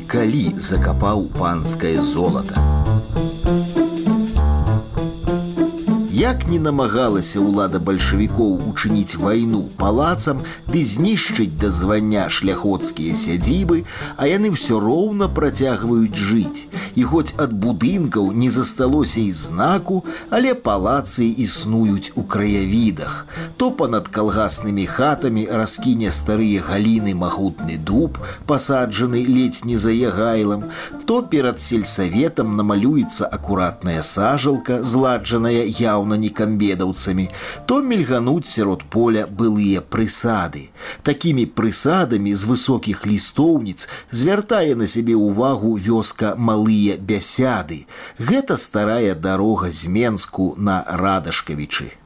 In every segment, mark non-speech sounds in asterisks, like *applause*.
і калі закапаў панскае золата. Як не намагалася ўлада бальшавікоў учыніць вайну палацам ды знішчыць да звання шляходскія сядзібы, а яны ўсё роўна працягваюць жыць. І хоць ад будынкаў не засталося і знаку, але палацы існуюць у краявідах. То панад калгаснымі хатамі раскіне старыя галіны магутны дуб, пасаджаны ледзь не за ягайлам, то перад сельсаветам намалюецца акуратная сажалка, зладжаная яўна явно не камбедаўцамі, то мільгануць сярод поля былыя прысады. Такімі прысадамі з высокіх лістоўніц звяртае на сябе ўвагу вёска малыя бясяды. Гэта старая дарога з Менску на радашкавічы.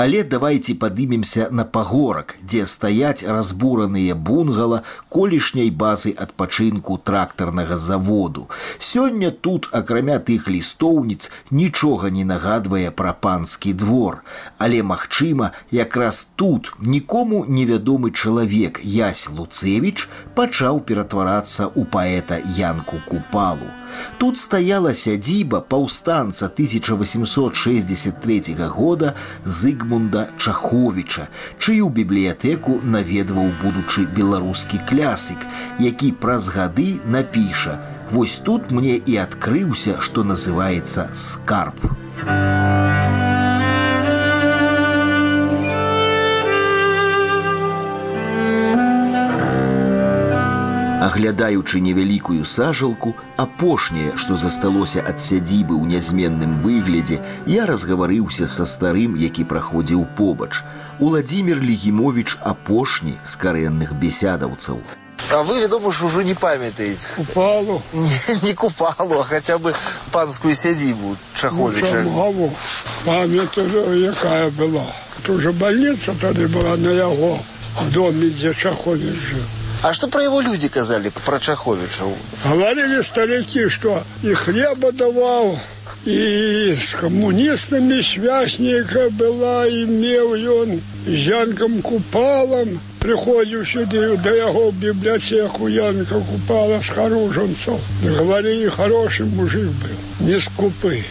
Але давайте падымемся на пагорак, дзе стаяць разбураныя бунгала колішняй базы адпачынку трактарнага заводу. Сёння тут, акрамя тых лістоўніц, нічога не нагадвае пра панскі двор. Але магчыма, якраз тут нікому невядомы чалавек Ясь Луцевіч пачаў ператварацца ў паэта Янку Купалу. Тут стаяла сядзіба паўстанца 1863 года Зыгмунда Чаховіча, чыю бібліятэку наведваў будучы беларускі клясык, які праз гады напіша: « Вось тут мне і адкрыўся, што называецца скарб. Аглядаючы невялікую сажалку, апошняе, што засталося ад сядзібы ў нязменным выглядзе, я разгаварыўся са старым, які праходзіў побач. Уладзімир Легімович апошні з карэнных бесядаўцаў. А вы, вядома ж, ужо не памятаеце. Купалу. *laughs* Не, не купалу, а хаця бы панскую сядзібу Чаховіча. Ну, Памятаю, якая была. Тут уже больница тады была на яго доме, дзе Чаховіч жыў. А что про его люди казали, про Чаховича? Говорили старики, что и хлеба давал, и с коммунистами связника была, имел он, и Янком Купалом, приходил сюда, до его библиотеку Янка Купала с Харуженцев. Говорили, хороший мужик был, не скупый.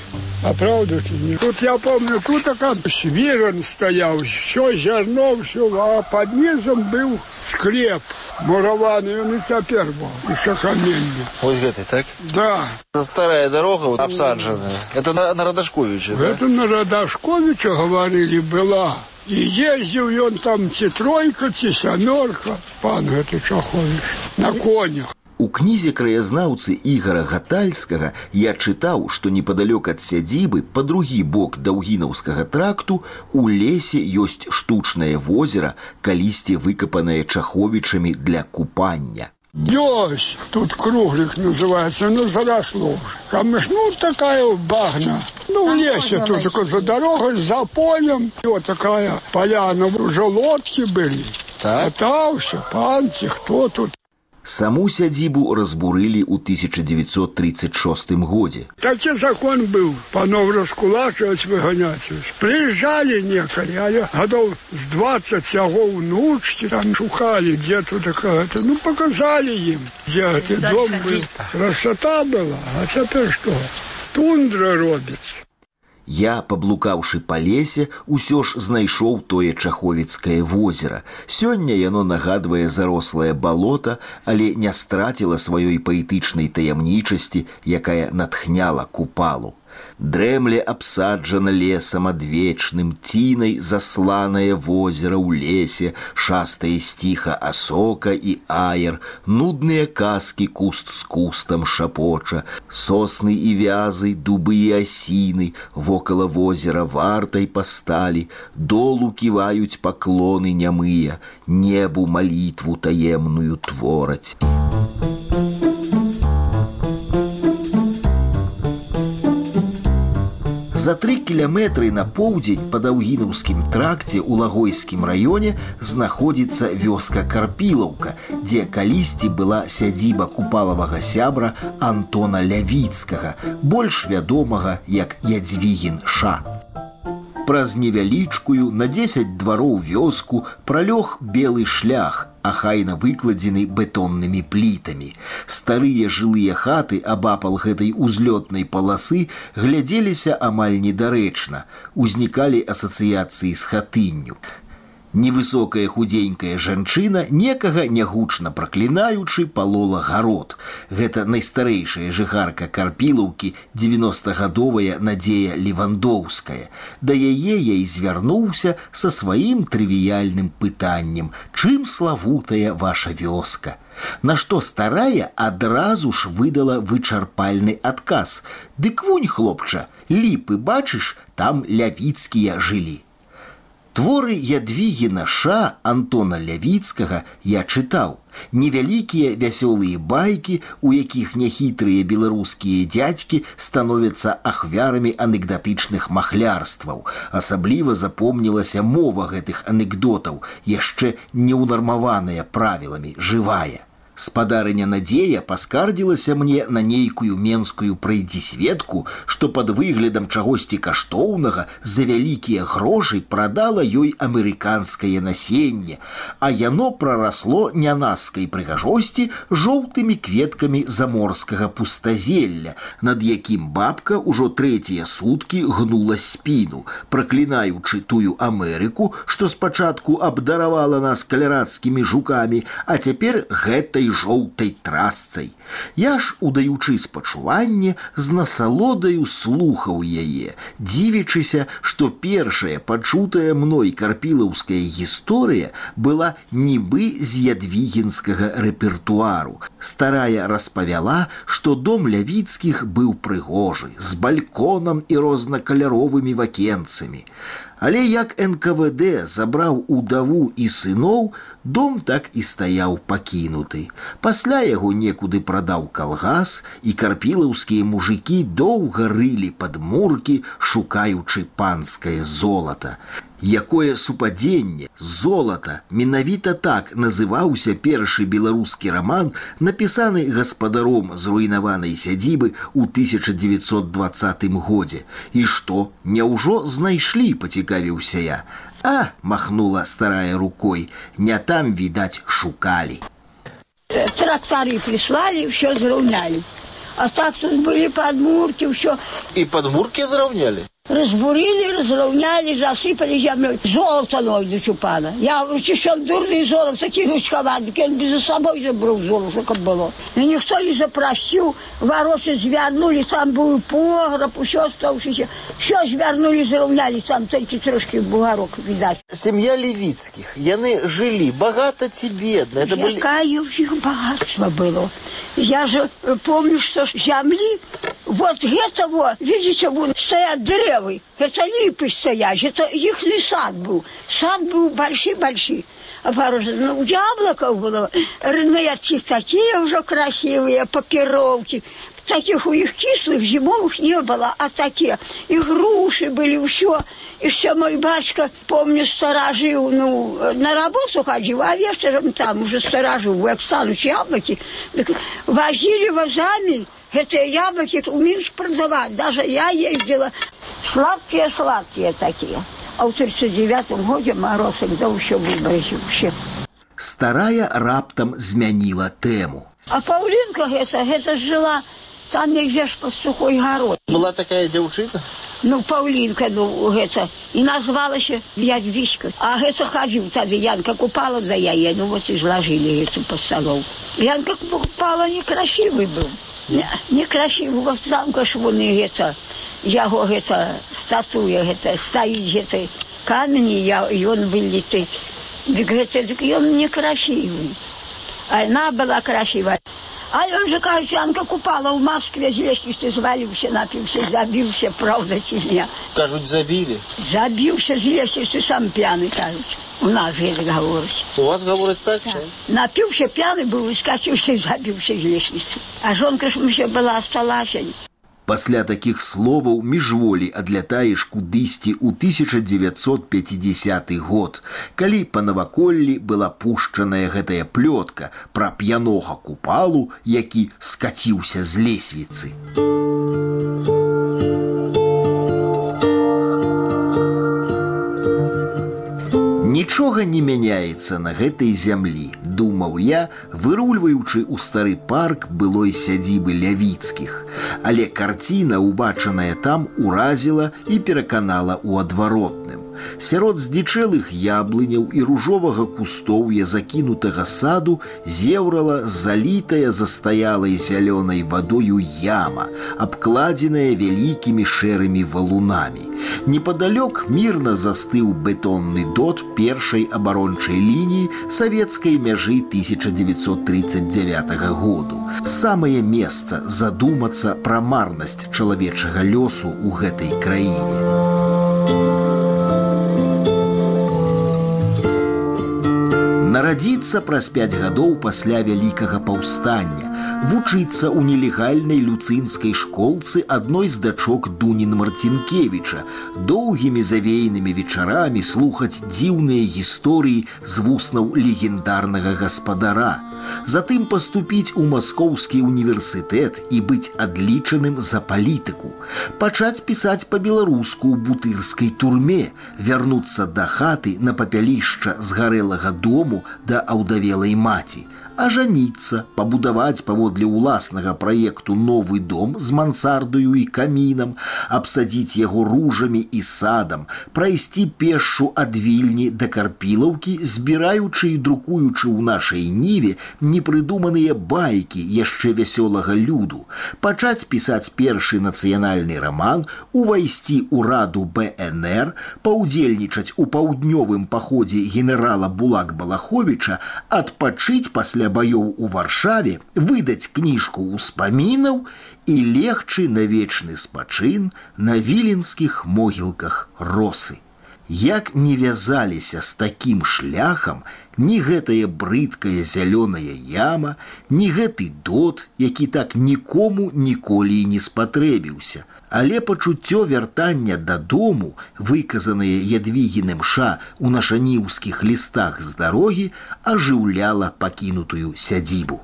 Правда не? Тут я помню, тут свирен стоял, все зерно, все, а под низом был склеп мураваны, он и теперь был, еще каменный. Вот это, так? Да. Это старая дорога, вот, обсадженная. Это на, на Радашковича, да? Это на Радашковича, говорили, была. И ездил он там ці тройка, ці сямерка, пан гэты Чахович, на конях. У кнізе краязнаўцы ігора гатальскага я чытаў, што непадалёк ад сядзібы па другі бок даўгінаўскага тракту у лесе ёсць штучнае возера, калісьці выкапанае чаховічамі для купання. Ёсць, тут круглик называется, ну заросло. Камыш, ну такая багна. Ну в лесе тут такой за дорогой, за полем. И вот такая поляна, уже лодки были. Так? Катался, панцы, кто тут. Саму сядзібу разбурылі ў 1936 годзе. Такі закон быў паноў раскулачваць выганяць. Прыязджалі некалі, але гадоў з 20 яго ўнучкі там шукалі, дзе тут гэта. Ну паказалі ім, дзе гэты дом быў. Красота была, а цяпер што? Тундра робіць. Я, паблукаўшы па лесе, усё ж знайшоў тое чаховіцкае возера. Сёння яно нагадвае зарослае балота, але не страціла сваёй паэтычнай таямнічасці, якая натхняла купалу. Дрэмле абсаджана лесам адвечным, цінай засланае возера ў лесе, шастае сціха асока і аер, нудныя казкі куст з кустам шапоча, сосны і вязы, дубы і асіны, вокала возера вартай пасталі, долу ківаюць паклоны нямыя, небу малітву таемную твораць. За тры кіляметры на поўдзень па даўгінаўскім тракце ў лагойскім раёне знаходзіцца вёска карпілаўка, дзе калісьці была сядзіба купалавага сябра Антона Лявіцкага, больш вядомага як Ядзвігін Ша. Праз невялічкую на 10 двароў вёску пралёг белы шлях, ахайна выкладзены бетоннымі плітамі. Старыя жылыя хаты абапал гэтай узлётнай паласы глядзеліся амаль недарэчна, узнікалі асацыяцыі з хатынню невысокая худенькая жанчына некага нягучна праклінаючы палола гарод. Гэта найстарэйшая жыхарка карпілаўкі 90гадовая надзея левандоўская. Да яе я і звярнуўся са сваім трывіяльным пытаннем, чым славутая ваша вёска. Нашто старая адразу ж выдала вычарпальны адказ. Дык вунь, хлопча, ліпы бачыш, там лявіцкія жылі. Творы ядвігіна ша Антона Лявіцкага я чытаў. Невялікія вясёлыя байкі, у якіх няхітрыя беларускія дзядзькі становяцца ахвярамі анекдатычных махлярстваў. Асабліва запомнілася мова гэтых анекдотаў, яшчэ неўнармаваная правіламі жывая. Спадарыня надзея паскардзілася мне на нейкую менскую прайдзісветку, што пад выглядам чагосьці каштоўнага за вялікія грошы прадала ёй амерыканскае насенне, а яно прарасло нянаскай прыгажосці жоўтымі кветкамі заморскага пустазелля, над якім бабка ўжо трэція суткі гнула спіну, праклінаючы тую Амерыку, што спачатку абдаравала нас калярадскімі жукамі, а цяпер гэтай гэтай жоўтай трасцай. Я ж, удаючы спачуванне, з насалодаю слухаў яе, дзівячыся, што першая пачутая мной карпілаўская гісторыя была нібы з ядвігінскага рэпертуару. Старая распавяла, што дом лявіцкіх быў прыгожы, з бальконам і рознакаляровымі вакенцамі. Але як НКВД забраў удаву і сыноў, дом так і стаяў пакінуты. Пасля яго некуды прадаў калгас, і карпілаўскія мужикі доўга рылі падмуркі, шукаючы панскае золата якое супадзенне золата менавіта так называўся першы беларускі роман напісаны гаспадаром зруйнаванай сядзібы ў 1920 годзе і што няўжо знайшлі пацікавіўся я а махнула старая рукой не там відаць шукалі трактары прислали все зраўнялі а так тут былі падмуркі ўсё і падмуркі зраўнялі Разбурили, разровняли, засыпали землей. Золото нойдут у пана. Я говорю, что он дурный золото кинуть ховать, он без собой забрал золото, как было. И никто не запросил, воросы звернули, там был погреб, еще оставшийся. Все звернули, зравняли, там тільки трошки бугорок, видать. Семья Левицких, яны жили богато ці бедно. Это. Какое у них богатство было. Я же помню, что земли вот это вот, видите, вот стоят деревы, это липы стоят, это их сад был. Сад был большой-большой. Ну, яблоков было, рыночки такие уже красивые, папировки. Таких у их кислых зимовых не было, а такие. И груши были, все. И все мой батька, помню, сторожил, ну, на работу ходил, а вечером там уже сторожил, как станут яблоки. Так возили вазами, Гэтыя яблоки у Минск продавать. Даже я ездила. Сладкие-сладкие такие. А в 39 году мороз да ўсё выбрасіўся. Старая раптам змяніла тэму. А Паўлінка гэта, гэта жила там нельзя ж под сухой город. Была такая дзяўчына? Ну, Паўлінка, ну, гэта, і назвалася Ядвічка. А гэта хадзіў тады Янка купала за яе, ну, вот і зложили гэту под столом. Янка купала некрасивый был некрасіво замка ж вони гэта, яго гэта статуя гэта стаіць гэтай камені я ён вылеты дык гэта дык ён некрасивый а она была красивая а он же кажется Янка купала в Москве з лестницы зваліўся напіўся забіўся правда ці не кажуць забілі забіўся з лестницы сам п'яны кажуць у нас гэта гаворыць у вас гавораць так, так. напіўся п'яны быў і скаціўся і забіўся з лестніцы а жонка ж ўсё была асталася Пасля такіх словаў міжволі адлятаеш кудысьці ў 1950 год, калі па наваколлі была пушчаная гэтая плётка пра п'янога купалу, які скаціўся з лесвіцы. Нічога не мяняецца на гэтай зямлі, думаў я, вырульваючы ў стары парк былой сядзібы лявіцкіх. Але карціна, убачаная там, уразіла і пераканала ў адваротным. Сярод здзічэлых яблыняў і ружовага кустоўя закінутага саду зеўрала залітая застаялай зялёнай вадою яма, абкладзеная вялікімі шэрымі валунамі. Непадалёк мірна застыў бетонны дот першай абарончай лініі савецкай мяжы 1939 году. Самае месца задумацца пра марнасць чалавечага лёсу ў гэтай краіне. Нарадзіцца праз пяць гадоў пасля вялікага паўстання, вучыцца ў нелегальнай люцынскай школцы адной з дачок Дунін Марцінкевіча, доўгімі завейнымі вечарамі слухаць дзіўныя гісторыі з вуснаў легендарнага гаспадара, затым паступіць у маскоўскі універсітэт і быць адлічаным за палітыку, пачаць пісаць па-беларуску ў бутырскай турме, вярнуцца да хаты на папялішча згарэлага дому да аўдавелай маці, ажаніцца, пабудаваць паводле ўласнага праекту новы дом з мансардаю і камінам, абсадзіць яго ружамі і садам, прайсці пешшу ад вільні да карпілаўкі, збіраючы і друкуючы ў нашай ніве непрыдуманыя байкі яшчэ вясёлага люду, пачаць пісаць першы нацыянальны раман, увайсці ў раду БНР, паўдзельнічаць у паўднёвым паходзе генерала Булак Балаховича, адпачыць пасля пасля баёў у варшаве выдаць кніжку ўспамінаў і легчы на вечны спачын на віленскіх могілках росы. Як не вязаліся з такім шляхам, ні гэтая брыдкая зялёная яма, ні гэты дот, які так нікому ніколі не спатрэбіўся, але пачуццё вяртання дадому, выказанае ядвігіным ша у нашаніўскіх лістах з дарогі, ажыўляла пакінутую сядзібу.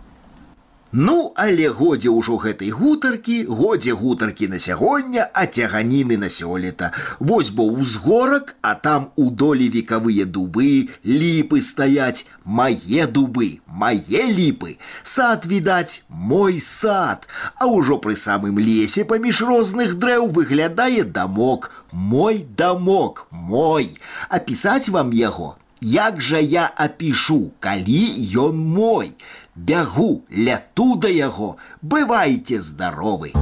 Ну, але годзе ўжо гэтай гутаркі, годзе гутаркі на сягоння, а цяганіны на сёлета. Вось бо ўзгорак, а там у долі векавыя дубы, ліпы стаяць, мае дубы, мае ліпы. Сад відаць, мой сад, А ўжо пры самым лесе паміж розных дрэў выглядае дамок, мой дамок, мой. Апісаць вам яго, Як жа я апішу, калі ён мой Бягу ляту да яго бывайце здаровы.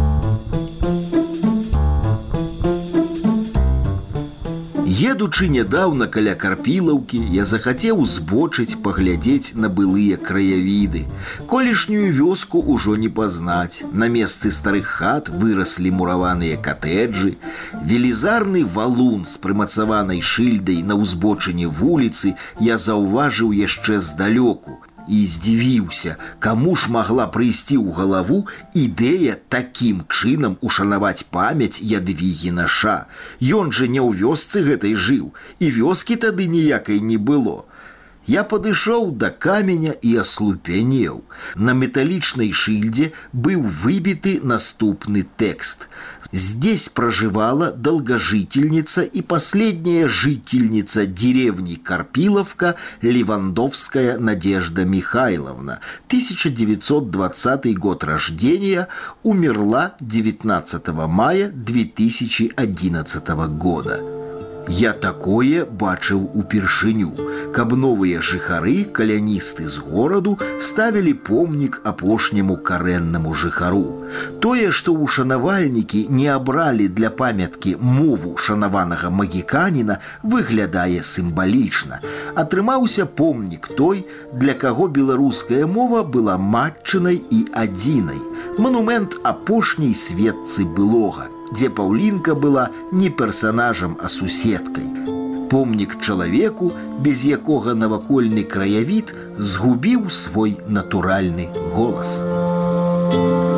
Едучы нядаўна каля карпілаўкі я захацеў збочыць паглядзець на былыя краявіды. Колішнюю вёску ўжо не пазнаць. На месцы старых хат выраслі мураваныя катэджы. Велізарны валун з прымацаванай шыльдай на ўзбочыне вуліцы я заўважыў яшчэ здалёку і здзівіўся, каму ж магла прыйсці ў галаву ідэя такім чынам ушанаваць памяць ядвігі наша. Ён жа не ў вёсцы гэтай жыў, і вёскі тады ніякай не было. Я падышоў да каменя і аслупянеў. На металічнай шыльдзе быў выбіты наступны тэкст. Здесь проживала долгожительница и последняя жительница деревни Карпиловка Левандовская Надежда Михайловна, 1920 год рождения, умерла 19 мая 2011 года. Я такое бачыў упершыню, каб новыя жыхары, каляністы з гораду ставілі помнік апошняму карэннаму жыхару. Тое, што ўшанавальнікі не абралі для памяткі мову шанаванага магіканіна, выглядае сімвалічна. Атрымаўся помнік той, для каго беларуская мова была матчынай і адзінай. Манумент апошняй светцы былога Дзе паўлінка была не персонажам, а суседкай. Помнік чалавеку, без якога навакольны краявід згубіў свой натуральны голас. Thank you